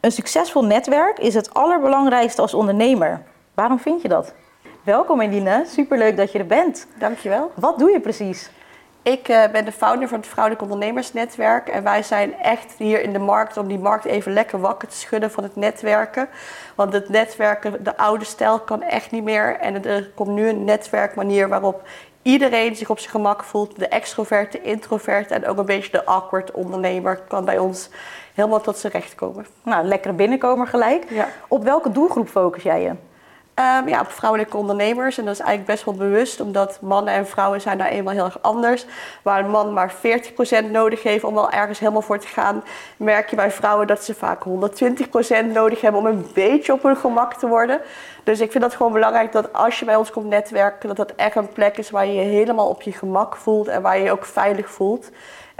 Een succesvol netwerk is het allerbelangrijkste als ondernemer. Waarom vind je dat? Welkom Eline, superleuk dat je er bent. Dankjewel. Wat doe je precies? Ik uh, ben de founder van het Vrouwelijk Ondernemersnetwerk. En wij zijn echt hier in de markt om die markt even lekker wakker te schudden van het netwerken. Want het netwerken, de oude stijl, kan echt niet meer. En er komt nu een netwerkmanier waarop iedereen zich op zijn gemak voelt. De extrovert, de introvert en ook een beetje de awkward ondernemer kan bij ons helemaal tot zijn recht komen. Nou, lekkere binnenkomer gelijk. Ja. Op welke doelgroep focus jij je? Um, ja, op vrouwelijke ondernemers. En dat is eigenlijk best wel bewust, omdat mannen en vrouwen zijn daar eenmaal heel erg anders. Waar een man maar 40% nodig heeft om wel ergens helemaal voor te gaan, merk je bij vrouwen dat ze vaak 120% nodig hebben om een beetje op hun gemak te worden. Dus ik vind dat gewoon belangrijk dat als je bij ons komt netwerken, dat dat echt een plek is waar je je helemaal op je gemak voelt en waar je je ook veilig voelt.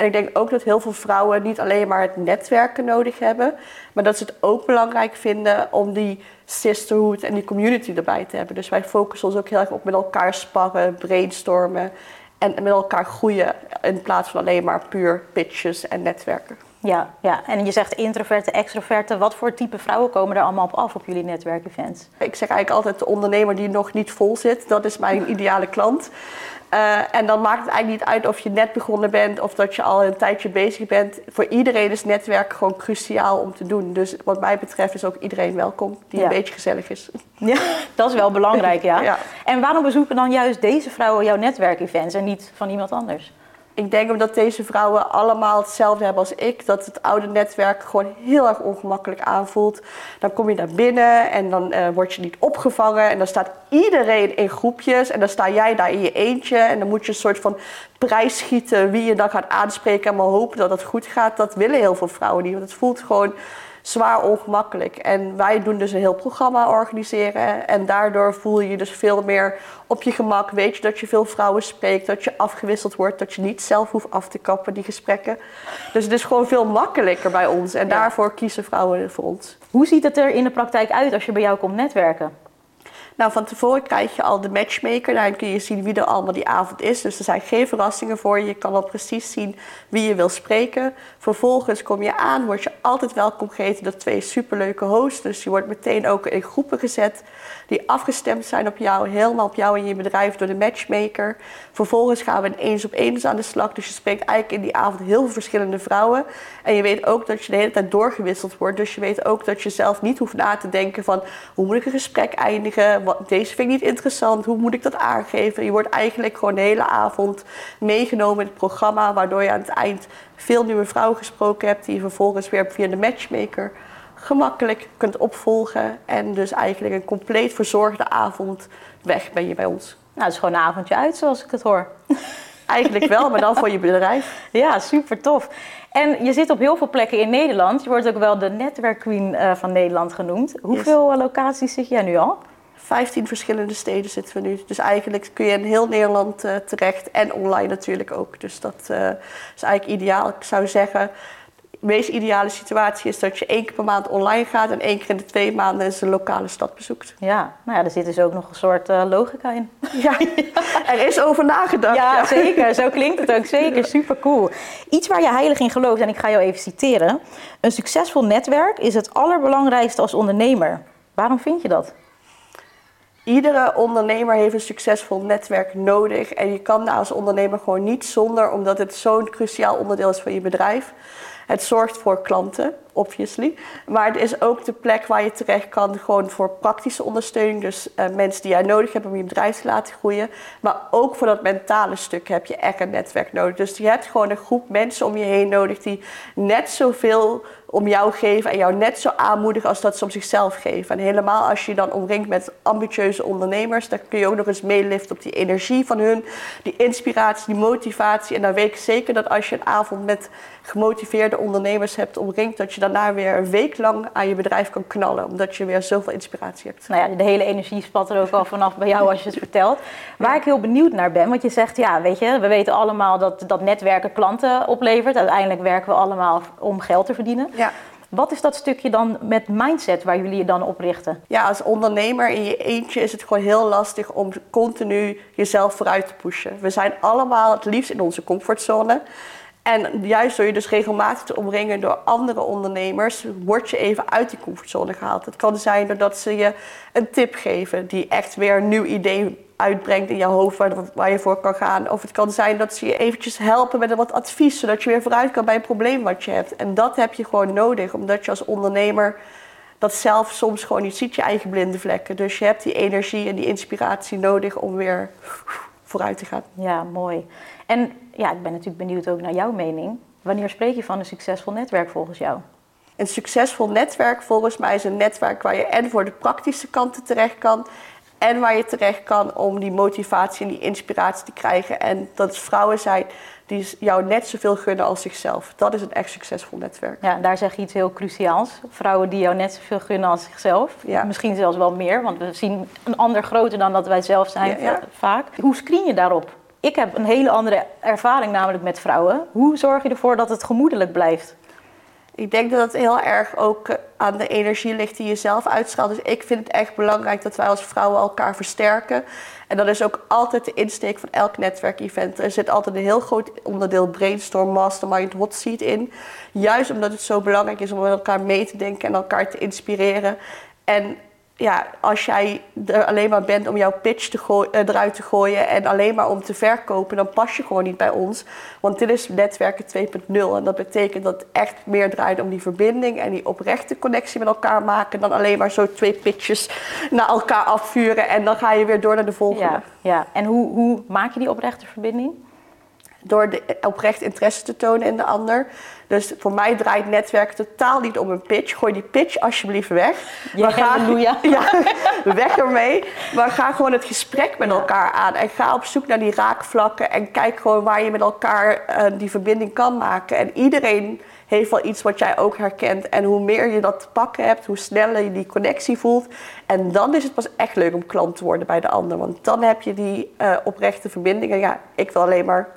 En ik denk ook dat heel veel vrouwen niet alleen maar het netwerken nodig hebben, maar dat ze het ook belangrijk vinden om die sisterhood en die community erbij te hebben. Dus wij focussen ons ook heel erg op met elkaar sparren, brainstormen en met elkaar groeien in plaats van alleen maar puur pitches en netwerken. Ja, ja, en je zegt introverte, extroverte. Wat voor type vrouwen komen er allemaal op af op jullie netwerkevents? Ik zeg eigenlijk altijd de ondernemer die nog niet vol zit. Dat is mijn ideale klant. Uh, en dan maakt het eigenlijk niet uit of je net begonnen bent of dat je al een tijdje bezig bent. Voor iedereen is netwerk gewoon cruciaal om te doen. Dus wat mij betreft is ook iedereen welkom die een beetje gezellig is. Ja, dat is wel belangrijk, ja. ja. En waarom bezoeken dan juist deze vrouwen jouw netwerkevents en niet van iemand anders? Ik denk omdat deze vrouwen allemaal hetzelfde hebben als ik. Dat het oude netwerk gewoon heel erg ongemakkelijk aanvoelt. Dan kom je naar binnen en dan uh, word je niet opgevangen. En dan staat iedereen in groepjes. En dan sta jij daar in je eentje. En dan moet je een soort van prijs schieten wie je dan gaat aanspreken. En maar hopen dat het goed gaat. Dat willen heel veel vrouwen niet. Want het voelt gewoon zwaar ongemakkelijk. En wij doen dus een heel programma organiseren. En daardoor voel je je dus veel meer op je gemak. Weet je dat je veel vrouwen spreekt, dat je afgewisseld wordt, dat je niet zelf hoeft af te kappen, die gesprekken. Dus het is gewoon veel makkelijker bij ons. En daarvoor kiezen vrouwen voor ons. Hoe ziet het er in de praktijk uit als je bij jou komt netwerken? Nou, van tevoren krijg je al de matchmaker. Daarin kun je zien wie er allemaal die avond is. Dus er zijn geen verrassingen voor je. Je kan al precies zien wie je wil spreken. Vervolgens kom je aan, word je altijd welkom geheten door twee superleuke hosts. Dus je wordt meteen ook in groepen gezet die afgestemd zijn op jou, helemaal op jou en je bedrijf door de matchmaker. Vervolgens gaan we een eens op eens aan de slag. Dus je spreekt eigenlijk in die avond heel veel verschillende vrouwen. En je weet ook dat je de hele tijd doorgewisseld wordt. Dus je weet ook dat je zelf niet hoeft na te denken van hoe moet ik een gesprek eindigen? Wat, deze vind ik niet interessant, hoe moet ik dat aangeven? Je wordt eigenlijk gewoon de hele avond meegenomen in het programma, waardoor je aan het eind veel nieuwe vrouwen gesproken hebt, die je vervolgens weer via de matchmaker gemakkelijk kunt opvolgen. En dus eigenlijk een compleet verzorgde avond weg ben je bij ons. Nou, het is gewoon een avondje uit, zoals ik het hoor. Eigenlijk wel, maar dan voor je bedrijf. Ja, super tof. En je zit op heel veel plekken in Nederland. Je wordt ook wel de netwerkqueen uh, van Nederland genoemd. Hoeveel locaties zit jij nu al? 15 verschillende steden zitten we nu. Dus eigenlijk kun je in heel Nederland uh, terecht en online natuurlijk ook. Dus dat uh, is eigenlijk ideaal. Ik zou zeggen, de meest ideale situatie is dat je één keer per maand online gaat en één keer in de twee maanden eens een lokale stad bezoekt. Ja, nou ja, er zit dus ook nog een soort uh, logica in. Ja, er is over nagedacht. Ja, ja, zeker. Zo klinkt het ook. Zeker. Super cool. Iets waar je heilig in gelooft, en ik ga jou even citeren. Een succesvol netwerk is het allerbelangrijkste als ondernemer. Waarom vind je dat? Iedere ondernemer heeft een succesvol netwerk nodig. En je kan daar als ondernemer gewoon niet zonder, omdat het zo'n cruciaal onderdeel is van je bedrijf. Het zorgt voor klanten, obviously. Maar het is ook de plek waar je terecht kan gewoon voor praktische ondersteuning. Dus uh, mensen die jij nodig hebt om je bedrijf te laten groeien. Maar ook voor dat mentale stuk heb je echt een netwerk nodig. Dus je hebt gewoon een groep mensen om je heen nodig die net zoveel om jou geven en jou net zo aanmoedigen als dat ze om zichzelf geven. En helemaal als je je dan omringt met ambitieuze ondernemers, dan kun je ook nog eens meeliften op die energie van hun, die inspiratie, die motivatie. En dan weet ik zeker dat als je een avond met gemotiveerde ondernemers hebt omringd, dat je daarna weer een week lang aan je bedrijf kan knallen, omdat je weer zoveel inspiratie hebt. Nou ja, de hele energie spat er ook al vanaf bij jou als je het vertelt. Waar ik heel benieuwd naar ben, want je zegt, ja, weet je, we weten allemaal dat, dat netwerken klanten oplevert. Uiteindelijk werken we allemaal om geld te verdienen. Ja. Wat is dat stukje dan met mindset waar jullie je dan op richten? Ja, als ondernemer in je eentje is het gewoon heel lastig om continu jezelf vooruit te pushen. We zijn allemaal het liefst in onze comfortzone. En juist door je dus regelmatig te omringen door andere ondernemers, word je even uit die comfortzone gehaald. Het kan zijn doordat ze je een tip geven die echt weer een nieuw idee uitbrengt in jouw hoofd waar, waar je voor kan gaan. Of het kan zijn dat ze je eventjes helpen met wat advies, zodat je weer vooruit kan bij een probleem wat je hebt. En dat heb je gewoon nodig, omdat je als ondernemer dat zelf soms gewoon niet ziet, je eigen blinde vlekken. Dus je hebt die energie en die inspiratie nodig om weer vooruit te gaan. Ja, mooi. En ja, ik ben natuurlijk benieuwd ook naar jouw mening. Wanneer spreek je van een succesvol netwerk volgens jou? Een succesvol netwerk volgens mij is een netwerk waar je en voor de praktische kanten terecht kan en waar je terecht kan om die motivatie en die inspiratie te krijgen. En dat het vrouwen zijn die jou net zoveel gunnen als zichzelf. Dat is een echt succesvol netwerk. Ja, daar zeg je iets heel cruciaals. Vrouwen die jou net zoveel gunnen als zichzelf. Ja. Misschien zelfs wel meer, want we zien een ander groter dan dat wij zelf zijn vaak. Hoe screen je daarop? Ik heb een hele andere ervaring namelijk met vrouwen. Hoe zorg je ervoor dat het gemoedelijk blijft? Ik denk dat het heel erg ook eh, aan de energie ligt die je zelf uitstraalt. Dus ik vind het echt belangrijk dat wij als vrouwen elkaar versterken. En dat is ook altijd de insteek van elk netwerkevent. Er zit altijd een heel groot onderdeel brainstorm, mastermind, hot seat in. Juist omdat het zo belangrijk is om met elkaar mee te denken en elkaar te inspireren. En ja, als jij er alleen maar bent om jouw pitch te uh, eruit te gooien en alleen maar om te verkopen, dan pas je gewoon niet bij ons. Want dit is netwerken 2.0 en dat betekent dat het echt meer draait om die verbinding en die oprechte connectie met elkaar maken dan alleen maar zo twee pitches naar elkaar afvuren en dan ga je weer door naar de volgende. Ja, ja. en hoe, hoe maak je die oprechte verbinding? Door de oprecht interesse te tonen in de ander. Dus voor mij draait netwerk totaal niet om een pitch. Gooi die pitch alsjeblieft weg. Ja, ga, ja, weg ermee. Maar ga gewoon het gesprek met elkaar aan. En ga op zoek naar die raakvlakken. En kijk gewoon waar je met elkaar uh, die verbinding kan maken. En iedereen heeft wel iets wat jij ook herkent. En hoe meer je dat te pakken hebt, hoe sneller je die connectie voelt. En dan is het pas echt leuk om klant te worden bij de ander. Want dan heb je die uh, oprechte verbinding. En ja, ik wil alleen maar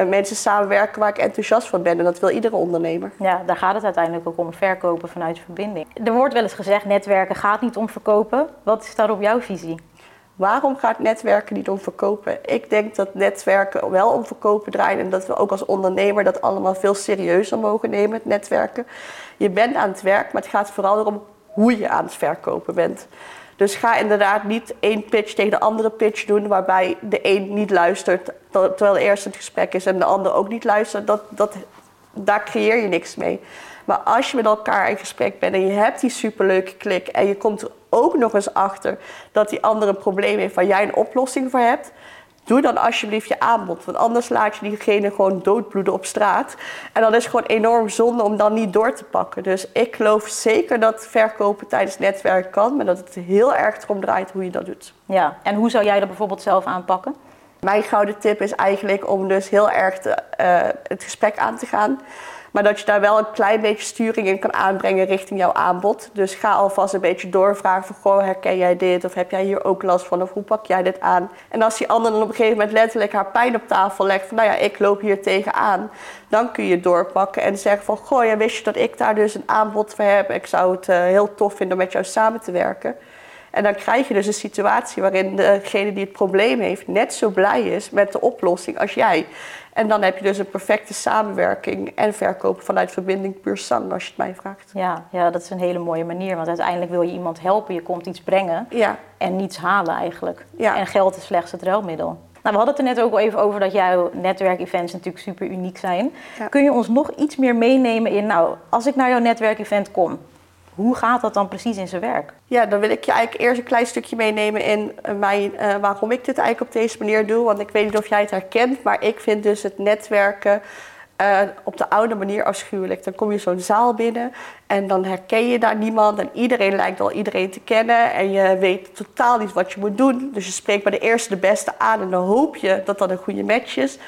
met mensen samenwerken waar ik enthousiast van ben. En dat wil iedere ondernemer. Ja, daar gaat het uiteindelijk ook om, verkopen vanuit verbinding. Er wordt wel eens gezegd, netwerken gaat niet om verkopen. Wat is daarop jouw visie? Waarom gaat netwerken niet om verkopen? Ik denk dat netwerken wel om verkopen draaien en dat we ook als ondernemer dat allemaal veel serieuzer mogen nemen, het netwerken. Je bent aan het werk, maar het gaat vooral erom hoe je aan het verkopen bent. Dus ga inderdaad niet één pitch tegen de andere pitch doen, waarbij de een niet luistert terwijl de eerste het gesprek is en de ander ook niet luistert. Dat, dat, daar creëer je niks mee. Maar als je met elkaar in gesprek bent en je hebt die superleuke klik en je komt er ook nog eens achter dat die andere probleem heeft waar jij een oplossing voor hebt, doe dan alsjeblieft je aanbod. Want anders laat je diegene gewoon doodbloeden op straat. En dan is het gewoon enorm zonde om dan niet door te pakken. Dus ik geloof zeker dat verkopen tijdens netwerk kan. Maar dat het heel erg erom draait hoe je dat doet. Ja, en hoe zou jij dat bijvoorbeeld zelf aanpakken? Mijn gouden tip is eigenlijk om dus heel erg te, uh, het gesprek aan te gaan. Maar dat je daar wel een klein beetje sturing in kan aanbrengen richting jouw aanbod. Dus ga alvast een beetje doorvragen van, goh, herken jij dit? Of heb jij hier ook last van? Of hoe pak jij dit aan? En als die ander dan op een gegeven moment letterlijk haar pijn op tafel legt van, nou ja, ik loop hier tegenaan. Dan kun je doorpakken en zeggen van, goh, ja, wist je dat ik daar dus een aanbod voor heb? Ik zou het uh, heel tof vinden om met jou samen te werken. En dan krijg je dus een situatie waarin degene die het probleem heeft net zo blij is met de oplossing als jij. En dan heb je dus een perfecte samenwerking en verkopen vanuit verbinding puur zang, als je het mij vraagt. Ja, ja, dat is een hele mooie manier. Want uiteindelijk wil je iemand helpen, je komt iets brengen ja. en niets halen eigenlijk. Ja. En geld is slechts het ruilmiddel. Nou, we hadden het er net ook al even over dat jouw netwerkevents natuurlijk super uniek zijn. Kun je ons nog iets meer meenemen in, nou, als ik naar jouw netwerkevent kom, hoe gaat dat dan precies in zijn werk? Ja, dan wil ik je eigenlijk eerst een klein stukje meenemen in uh, mijn, uh, waarom ik dit eigenlijk op deze manier doe. Want ik weet niet of jij het herkent, maar ik vind dus het netwerken uh, op de oude manier afschuwelijk. Dan kom je zo'n zaal binnen en dan herken je daar niemand en iedereen lijkt al iedereen te kennen en je weet totaal niet wat je moet doen. Dus je spreekt bij de eerste de beste aan en dan hoop je dat dat een goede match is.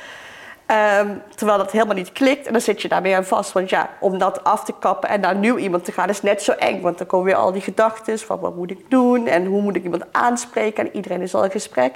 Um, terwijl dat helemaal niet klikt en dan zit je daarmee aan vast. Want ja, om dat af te kappen en naar nieuw iemand te gaan is net zo eng. Want dan komen weer al die gedachten van wat moet ik doen en hoe moet ik iemand aanspreken. En iedereen is al in gesprek.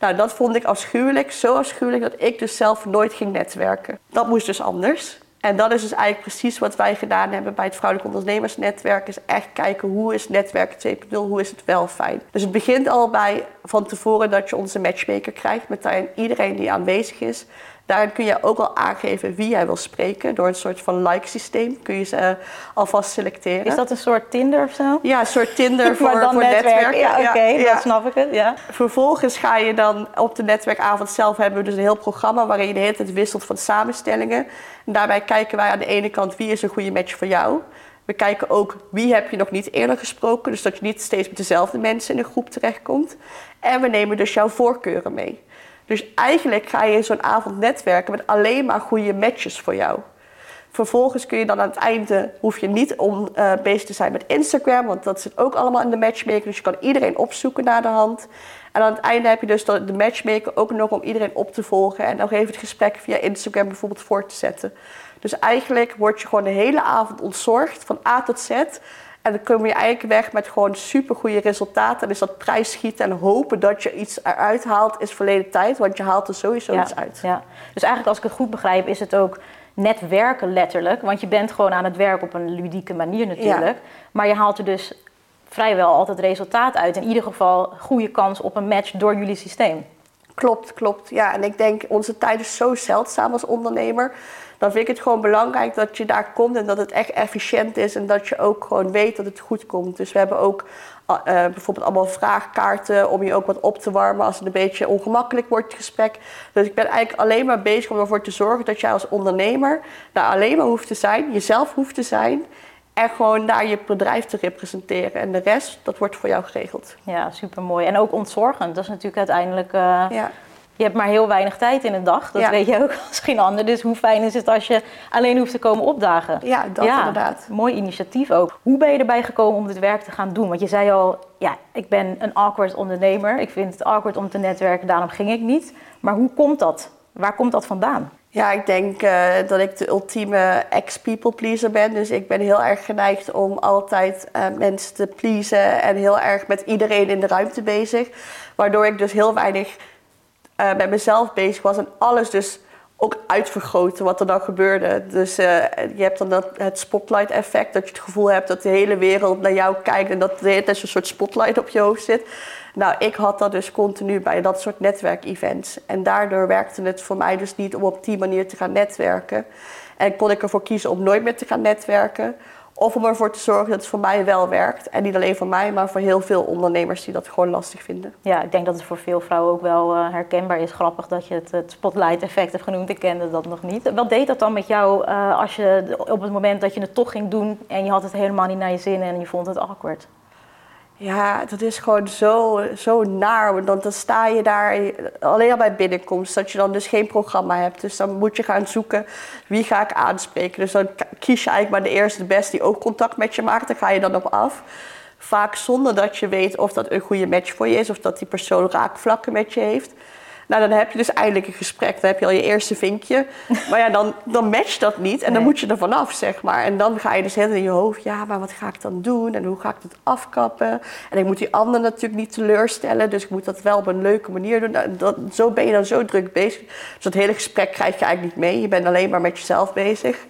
Nou, dat vond ik afschuwelijk. Zo afschuwelijk dat ik dus zelf nooit ging netwerken. Dat moest dus anders. En dat is dus eigenlijk precies wat wij gedaan hebben bij het Vrouwelijk Ondernemersnetwerk. Is echt kijken hoe is netwerk 2.0, hoe is het wel fijn. Dus het begint al bij van tevoren dat je onze matchmaker krijgt. Met daarin iedereen die aanwezig is. Daarin kun je ook al aangeven wie jij wil spreken. Door een soort van like-systeem kun je ze uh, alvast selecteren. Is dat een soort Tinder of zo? Ja, een soort Tinder voor, voor netwerken. Ja, oké, okay, ja, snap ik het. Ja. Vervolgens ga je dan op de netwerkavond zelf hebben we dus een heel programma waarin je de hele tijd wisselt van samenstellingen. En daarbij kijken wij aan de ene kant wie is een goede match voor jou. We kijken ook wie heb je nog niet eerder gesproken, dus dat je niet steeds met dezelfde mensen in een groep terechtkomt. En we nemen dus jouw voorkeuren mee. Dus eigenlijk ga je zo'n avond netwerken met alleen maar goede matches voor jou. Vervolgens kun je dan aan het einde, hoef je niet om uh, bezig te zijn met Instagram, want dat zit ook allemaal in de matchmaker. Dus je kan iedereen opzoeken naar de hand. En aan het einde heb je dus de matchmaker ook nog om iedereen op te volgen en nog even het gesprek via Instagram bijvoorbeeld voor te zetten. Dus eigenlijk word je gewoon de hele avond ontzorgd van A tot Z. En dan kom je eigenlijk weg met gewoon super goede resultaten. En is dat prijsschieten en hopen dat je iets eruit haalt, is verleden tijd. Want je haalt er sowieso iets uit. Ja. Dus eigenlijk, als ik het goed begrijp, is het ook netwerken letterlijk. Want je bent gewoon aan het werk op een ludieke manier natuurlijk. Maar je haalt er dus vrijwel altijd resultaat uit. In ieder geval goede kans op een match door jullie systeem. Klopt, klopt. Ja, en ik denk, onze tijd is zo zeldzaam als ondernemer dan vind ik het gewoon belangrijk dat je daar komt en dat het echt efficiënt is en dat je ook gewoon weet dat het goed komt. Dus we hebben ook uh, bijvoorbeeld allemaal vraagkaarten om je ook wat op te warmen als het een beetje ongemakkelijk wordt, het gesprek. Dus ik ben eigenlijk alleen maar bezig om ervoor te zorgen dat jij als ondernemer daar alleen maar hoeft te zijn, jezelf hoeft te zijn. En gewoon daar je bedrijf te representeren. En de rest, dat wordt voor jou geregeld. Ja, super mooi. En ook ontzorgend. Dat is natuurlijk uiteindelijk. Uh, ja je hebt maar heel weinig tijd in een dag. Dat weet je ook als geen ander. Dus hoe fijn is het als je alleen hoeft te komen opdagen? Ja, dat inderdaad. Mooi initiatief ook. Hoe ben je erbij gekomen om dit werk te gaan doen? Want je zei al, ja, ik ben een awkward ondernemer. Ik vind het awkward om te netwerken, daarom ging ik niet. Maar hoe komt dat? Waar komt dat vandaan? Ja, ik denk uh, dat ik de ultieme ex-people pleaser ben. Dus ik ben heel erg geneigd om altijd uh, mensen te pleasen en heel erg met iedereen in de ruimte bezig. Waardoor ik dus heel weinig met mezelf bezig was en alles dus ook uitvergroten wat er dan gebeurde. Dus uh, je hebt dan dat, het spotlight effect, dat je het gevoel hebt dat de hele wereld naar jou kijkt en dat er een soort spotlight op je hoofd zit. Nou, ik had dat dus continu bij dat soort netwerkevents. En daardoor werkte het voor mij dus niet om op die manier te gaan netwerken. En kon ik ervoor kiezen om nooit meer te gaan netwerken. Of om ervoor te zorgen dat het voor mij wel werkt. En niet alleen voor mij, maar voor heel veel ondernemers die dat gewoon lastig vinden. Ja, ik denk dat het voor veel vrouwen ook wel uh, herkenbaar is. Grappig dat je het, het spotlight effect hebt genoemd. Ik kende dat nog niet. Wat deed dat dan met jou uh, als je op het moment dat je het toch ging doen en je had het helemaal niet naar je zin en je vond het awkward? Ja, dat is gewoon zo, zo naar. Want dan sta je daar alleen al bij binnenkomst. Dat je dan dus geen programma hebt. Dus dan moet je gaan zoeken wie ga ik aanspreken. Dus dan kies je eigenlijk maar de eerste, de beste die ook contact met je maakt. Daar ga je dan op af. Vaak zonder dat je weet of dat een goede match voor je is. Of dat die persoon raakvlakken met je heeft. Nou, dan heb je dus eindelijk een gesprek. Dan heb je al je eerste vinkje. Maar ja, dan, dan matcht dat niet. En dan moet je er vanaf, zeg maar. En dan ga je dus helemaal in je hoofd... ja, maar wat ga ik dan doen? En hoe ga ik het afkappen? En ik moet die ander natuurlijk niet teleurstellen. Dus ik moet dat wel op een leuke manier doen. Nou, dat, zo ben je dan zo druk bezig. Dus dat hele gesprek krijg je eigenlijk niet mee. Je bent alleen maar met jezelf bezig.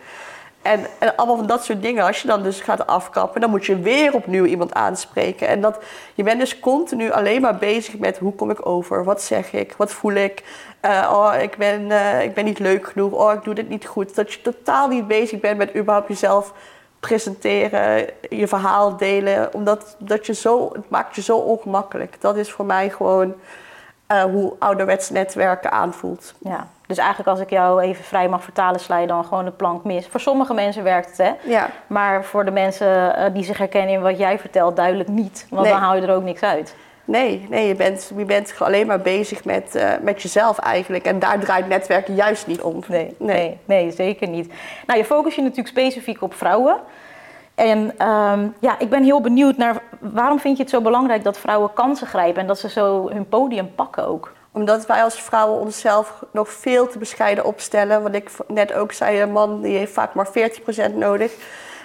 En, en, allemaal van dat soort dingen. Als je dan dus gaat afkappen, dan moet je weer opnieuw iemand aanspreken. En dat, je bent dus continu alleen maar bezig met hoe kom ik over? Wat zeg ik? Wat voel ik? Uh, oh, ik ben, uh, ik ben niet leuk genoeg. Oh, ik doe dit niet goed. Dat je totaal niet bezig bent met überhaupt jezelf presenteren, je verhaal delen. Omdat dat je zo, het maakt je zo ongemakkelijk. Dat is voor mij gewoon uh, hoe ouderwets netwerken aanvoelt. Ja. Dus eigenlijk als ik jou even vrij mag vertalen, sla je dan gewoon de plank mis. Voor sommige mensen werkt het, hè? Ja. Maar voor de mensen uh, die zich herkennen in wat jij vertelt, duidelijk niet. Want dan haal je er ook niks uit. Nee, nee je, bent, je bent alleen maar bezig met, uh, met jezelf eigenlijk. En daar draait netwerken juist niet om. Nee, nee. nee, nee zeker niet. Nou, je focus je natuurlijk specifiek op vrouwen. En um, ja, ik ben heel benieuwd naar waarom vind je het zo belangrijk dat vrouwen kansen grijpen en dat ze zo hun podium pakken ook? Omdat wij als vrouwen onszelf nog veel te bescheiden opstellen. Wat ik net ook zei, een man die heeft vaak maar 40% nodig.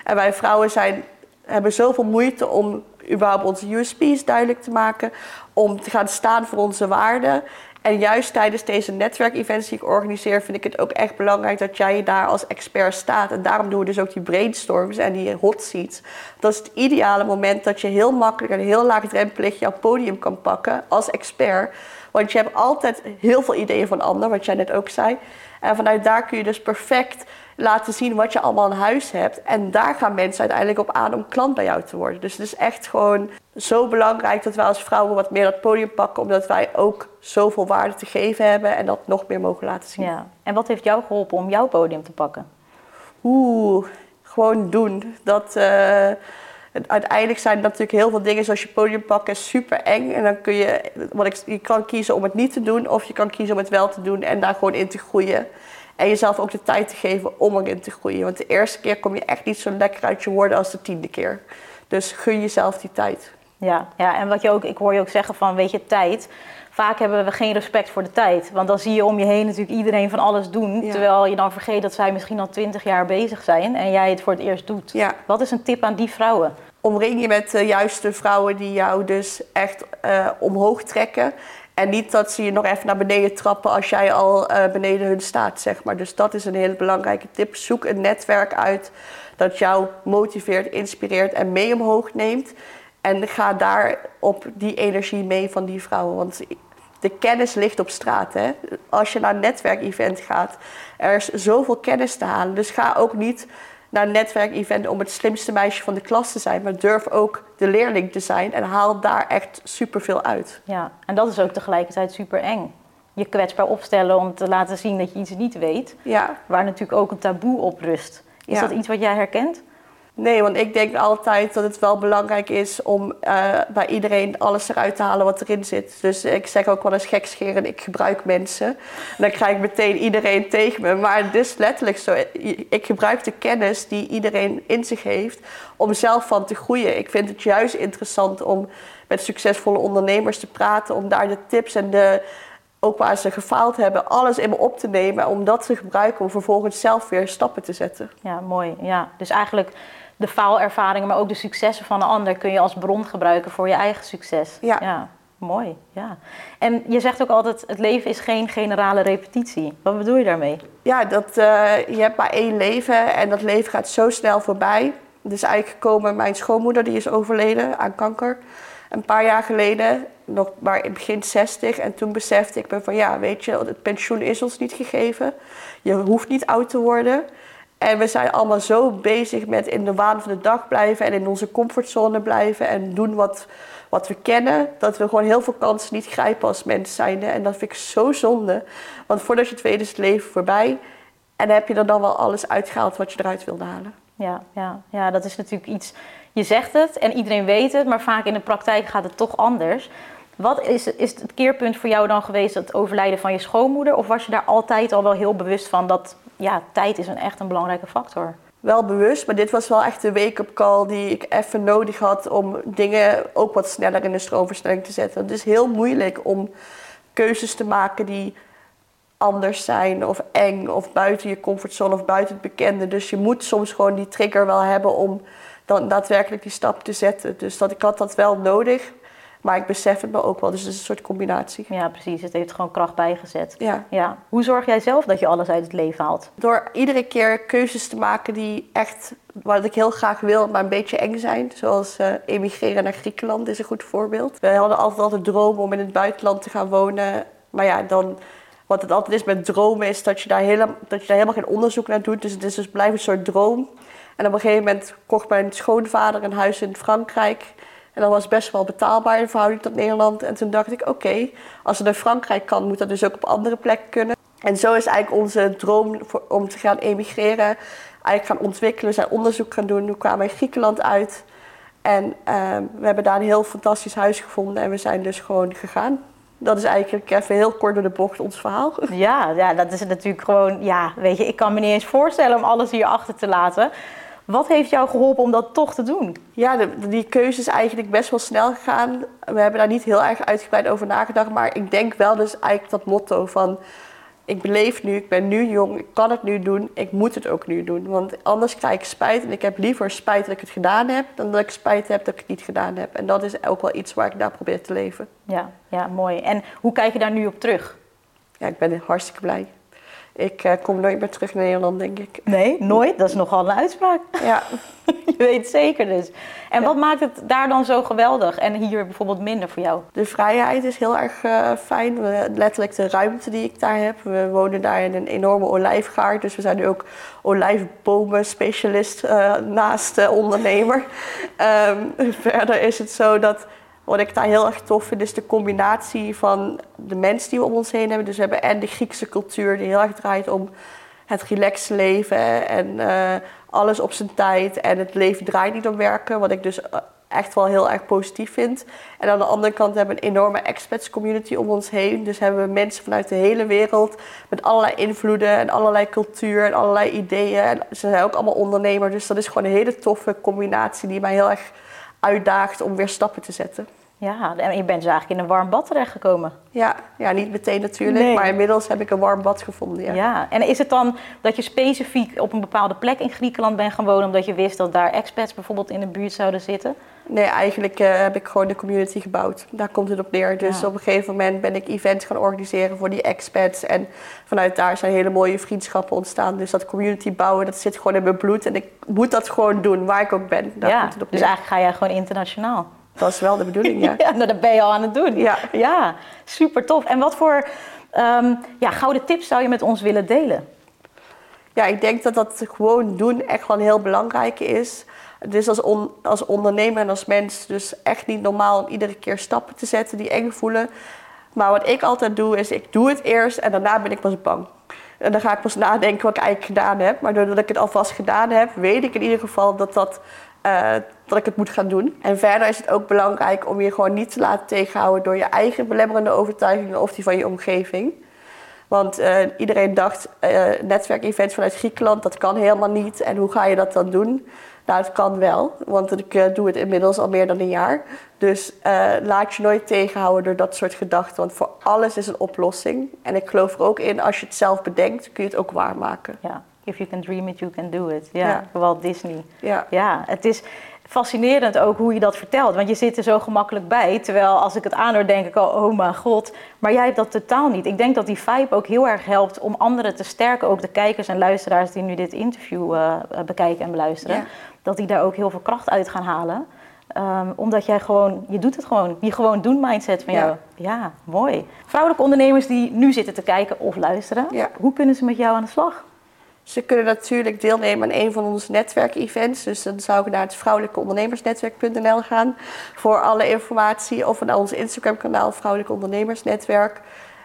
En wij vrouwen zijn, hebben zoveel moeite om überhaupt onze USP's duidelijk te maken. Om te gaan staan voor onze waarden. En juist tijdens deze netwerkevents die ik organiseer, vind ik het ook echt belangrijk dat jij daar als expert staat. En daarom doen we dus ook die brainstorms en die hot seats. Dat is het ideale moment dat je heel makkelijk en heel laagdrempelig jouw podium kan pakken als expert. Want je hebt altijd heel veel ideeën van anderen, wat jij net ook zei. En vanuit daar kun je dus perfect laten zien wat je allemaal in huis hebt. En daar gaan mensen uiteindelijk op aan om klant bij jou te worden. Dus het is echt gewoon zo belangrijk dat wij als vrouwen wat meer dat podium pakken, omdat wij ook zoveel waarde te geven hebben en dat nog meer mogen laten zien. Ja. En wat heeft jou geholpen om jouw podium te pakken? Oeh, gewoon doen. Dat, uh, uiteindelijk zijn natuurlijk heel veel dingen zoals je podium pakken super eng. En dan kun je, wat ik, je kan kiezen om het niet te doen of je kan kiezen om het wel te doen en daar gewoon in te groeien. En jezelf ook de tijd te geven om erin te groeien. Want de eerste keer kom je echt niet zo lekker uit je woorden als de tiende keer. Dus gun jezelf die tijd. Ja, ja, en wat je ook, ik hoor je ook zeggen van, weet je, tijd. Vaak hebben we geen respect voor de tijd. Want dan zie je om je heen natuurlijk iedereen van alles doen. Terwijl je dan vergeet dat zij misschien al twintig jaar bezig zijn en jij het voor het eerst doet. Ja. Wat is een tip aan die vrouwen? Omring je met de juiste vrouwen die jou dus echt uh, omhoog trekken. En niet dat ze je nog even naar beneden trappen als jij al uh, beneden hun staat, zeg maar. Dus dat is een hele belangrijke tip. Zoek een netwerk uit dat jou motiveert, inspireert en mee omhoog neemt. En ga daar op die energie mee van die vrouwen. Want de kennis ligt op straat. Hè? Als je naar een netwerkevent gaat, er is zoveel kennis te halen. Dus ga ook niet naar een netwerkevent om het slimste meisje van de klas te zijn. Maar durf ook de leerling te zijn en haal daar echt superveel uit. Ja, en dat is ook tegelijkertijd super eng. Je kwetsbaar opstellen om te laten zien dat je iets niet weet. Ja. Waar natuurlijk ook een taboe op rust. Is dat iets wat jij herkent? Nee, want ik denk altijd dat het wel belangrijk is om uh, bij iedereen alles eruit te halen wat erin zit. Dus ik zeg ook wel eens gekscheren, ik gebruik mensen. En dan krijg ik meteen iedereen tegen me. Maar het is letterlijk zo. Ik gebruik de kennis die iedereen in zich heeft om zelf van te groeien. Ik vind het juist interessant om met succesvolle ondernemers te praten, om daar de tips en de ook waar ze gefaald hebben, alles in me op te nemen. Om dat te gebruiken om vervolgens zelf weer stappen te zetten. Ja, mooi. Ja. Dus eigenlijk de faalervaringen, maar ook de successen van een ander kun je als bron gebruiken voor je eigen succes. Ja. ja. Mooi, ja. En je zegt ook altijd, het leven is geen generale repetitie. Wat bedoel je daarmee? Ja, dat, uh, je hebt maar één leven en dat leven gaat zo snel voorbij. Dus eigenlijk gekomen, mijn schoonmoeder die is overleden aan kanker. Een paar jaar geleden, nog maar in begin 60. En toen besefte ik me van, ja, weet je, het pensioen is ons niet gegeven. Je hoeft niet oud te worden. En we zijn allemaal zo bezig met in de waan van de dag blijven en in onze comfortzone blijven en doen wat, wat we kennen, dat we gewoon heel veel kansen niet grijpen als mens zijnde. En dat vind ik zo zonde. Want voordat je het weet is het leven voorbij. En heb je er dan wel alles uitgehaald wat je eruit wilde halen. Ja, ja, ja, dat is natuurlijk iets. Je zegt het en iedereen weet het, maar vaak in de praktijk gaat het toch anders. Wat is, is het keerpunt voor jou dan geweest, het overlijden van je schoonmoeder? Of was je daar altijd al wel heel bewust van dat ja, tijd is een, echt een belangrijke factor. Wel bewust, maar dit was wel echt de wake-up call die ik even nodig had om dingen ook wat sneller in de stroomversnelling te zetten. Het is heel moeilijk om keuzes te maken die anders zijn of eng of buiten je comfortzone of buiten het bekende. Dus je moet soms gewoon die trigger wel hebben om dan daadwerkelijk die stap te zetten. Dus dat, ik had dat wel nodig. Maar ik besef het me ook wel, dus het is een soort combinatie. Ja, precies. Het heeft gewoon kracht bijgezet. Ja. ja. Hoe zorg jij zelf dat je alles uit het leven haalt? Door iedere keer keuzes te maken die echt, wat ik heel graag wil, maar een beetje eng zijn. Zoals uh, emigreren naar Griekenland is een goed voorbeeld. We hadden altijd al de droom om in het buitenland te gaan wonen. Maar ja, dan wat het altijd is met dromen, is dat je daar, helemaal, dat je daar helemaal geen onderzoek naar doet. Dus het is dus blijft een soort droom. En op een gegeven moment kocht mijn schoonvader een huis in Frankrijk. En dat was best wel betaalbaar in verhouding tot Nederland. En toen dacht ik, oké, als het naar Frankrijk kan, moet dat dus ook op andere plekken kunnen. En zo is eigenlijk onze droom om te gaan emigreren eigenlijk gaan ontwikkelen. Zijn onderzoek gaan doen. We kwamen in Griekenland uit. En ehm, we hebben daar een heel fantastisch huis gevonden. En we zijn dus gewoon gegaan. Dat is eigenlijk even heel kort door de bocht ons verhaal. Ja, ja, dat is natuurlijk gewoon... Ja, weet je, ik kan me niet eens voorstellen om alles hier achter te laten. Wat heeft jou geholpen om dat toch te doen? Ja, die keuze is eigenlijk best wel snel gegaan. We hebben daar niet heel erg uitgebreid over nagedacht. Maar ik denk wel dus eigenlijk dat motto van ik beleef nu, ik ben nu jong, ik kan het nu doen, ik moet het ook nu doen. Want anders krijg ik spijt en ik heb liever spijt dat ik het gedaan heb, dan dat ik spijt heb dat ik het niet gedaan heb. En dat is ook wel iets waar ik naar probeer te leven. Ja, ja, mooi. En hoe kijk je daar nu op terug? Ja, ik ben hartstikke blij. Ik uh, kom nooit meer terug naar Nederland, denk ik. Nee, nooit? Dat is nogal een uitspraak. Ja. je weet zeker dus. En wat maakt het daar dan zo geweldig en hier bijvoorbeeld minder voor jou? De vrijheid is heel erg uh, fijn. Letterlijk de ruimte die ik daar heb. We wonen daar in een enorme olijfgaard. Dus we zijn nu ook olijfbomen specialist uh, naast ondernemer. Um, verder is het zo dat wat ik daar heel erg tof vind, is de combinatie van de mensen die we om ons heen hebben. Dus we hebben en de Griekse cultuur, die heel erg draait om het relaxe leven en uh, alles op zijn tijd. En het leven draait niet om werken, wat ik dus eh, echt wel heel erg positief vind. En aan de andere kant hebben we een enorme expats community om ons heen. Dus hebben we mensen vanuit de hele wereld met allerlei invloeden en allerlei cultuur en allerlei ideeën. En ze zijn ook allemaal ondernemer, dus dat is gewoon een hele toffe combinatie die mij heel erg uitdaagt om weer stappen te zetten. Ja, en je bent dus eigenlijk in een warm bad terechtgekomen. Ja, ja niet meteen natuurlijk, maar inmiddels heb ik een warm bad gevonden. Ja. ja, en is het dan dat je specifiek op een bepaalde plek in Griekenland bent gaan wonen... omdat je wist dat daar expats bijvoorbeeld in de buurt zouden zitten? Nee, eigenlijk uh, heb ik gewoon de community gebouwd. Daar komt het op neer. Dus op een gegeven moment ben ik events gaan organiseren voor die expats. En vanuit daar zijn hele mooie vriendschappen ontstaan. Dus dat community bouwen, dat zit gewoon in mijn bloed. En ik moet dat gewoon doen, waar ik ook ben. Daar ja, komt het op dus eigenlijk ga jij gewoon internationaal. Dat is wel de bedoeling, ja. ja, nou, dat ben je al aan het doen. Ja, ja super tof. En wat voor ehm, ja, gouden tips zou je met ons willen delen? Ja, ik denk dat dat gewoon doen echt wel heel belangrijk is. Het is als, als ondernemer en als mens dus echt niet normaal om iedere keer stappen te zetten die eng voelen. Maar wat ik altijd doe, is ik doe het eerst en daarna ben ik pas bang. En dan ga ik pas nadenken wat ik eigenlijk gedaan heb. Maar doordat ik het alvast gedaan heb, weet ik in ieder geval dat dat uh, dat ik het moet gaan doen. En verder is het ook belangrijk om je gewoon niet te laten tegenhouden door je eigen belemmerende overtuigingen of die van je omgeving. Want uh, iedereen dacht, uh, netwerkevents vanuit Griekenland, dat kan helemaal niet. En hoe ga je dat dan doen? Nou, het kan wel, want ik uh, doe het inmiddels al meer dan een jaar. Dus laat je nooit tegenhouden door dat soort gedachten. Want voor alles is een oplossing. En ik geloof er ook in, als je het zelf bedenkt, kun je het ook waarmaken. Ja, if you can dream it, you can do it. Ja, ja. Walt Disney. Ja. ja, het is fascinerend ook hoe je dat vertelt. Want je zit er zo gemakkelijk bij. Terwijl als ik het aanhoor, denk ik al, oh mijn god. Maar jij hebt dat totaal niet. Ik denk dat die vibe ook heel erg helpt om anderen te sterken. Ook de kijkers en luisteraars die nu dit interview uh, bekijken en beluisteren. Dat die daar ook heel veel kracht uit gaan halen. Um, omdat jij gewoon, je doet het gewoon. Die gewoon doen mindset van jou. Ja, mooi. Vrouwelijke ondernemers die nu zitten te kijken of luisteren. Hoe kunnen ze met jou aan de slag? Ze kunnen natuurlijk deelnemen aan een van onze netwerkevents. Dus dan zou ik naar het vrouwelijke ondernemersnetwerk.nl gaan voor alle informatie. Of naar ons Instagram kanaal Vrouwelijke Ondernemersnetwerk.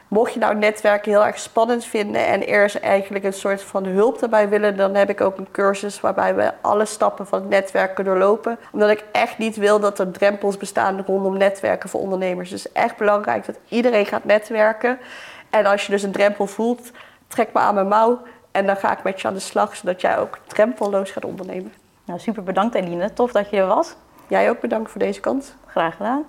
Mocht je nou netwerken heel erg spannend vinden en eerst eigenlijk een soort van hulp daarbij willen, dan heb ik ook een cursus waarbij we alle stappen van het netwerken doorlopen. Omdat ik echt niet wil dat er drempels bestaan rondom netwerken voor ondernemers. Dus echt belangrijk dat iedereen gaat netwerken. En als je dus een drempel voelt, trek me aan mijn mouw. En dan ga ik met je aan de slag, zodat jij ook drempelloos gaat ondernemen. Nou, super bedankt Eline. Tof dat je er was. Jij ook bedankt voor deze kans. Graag gedaan.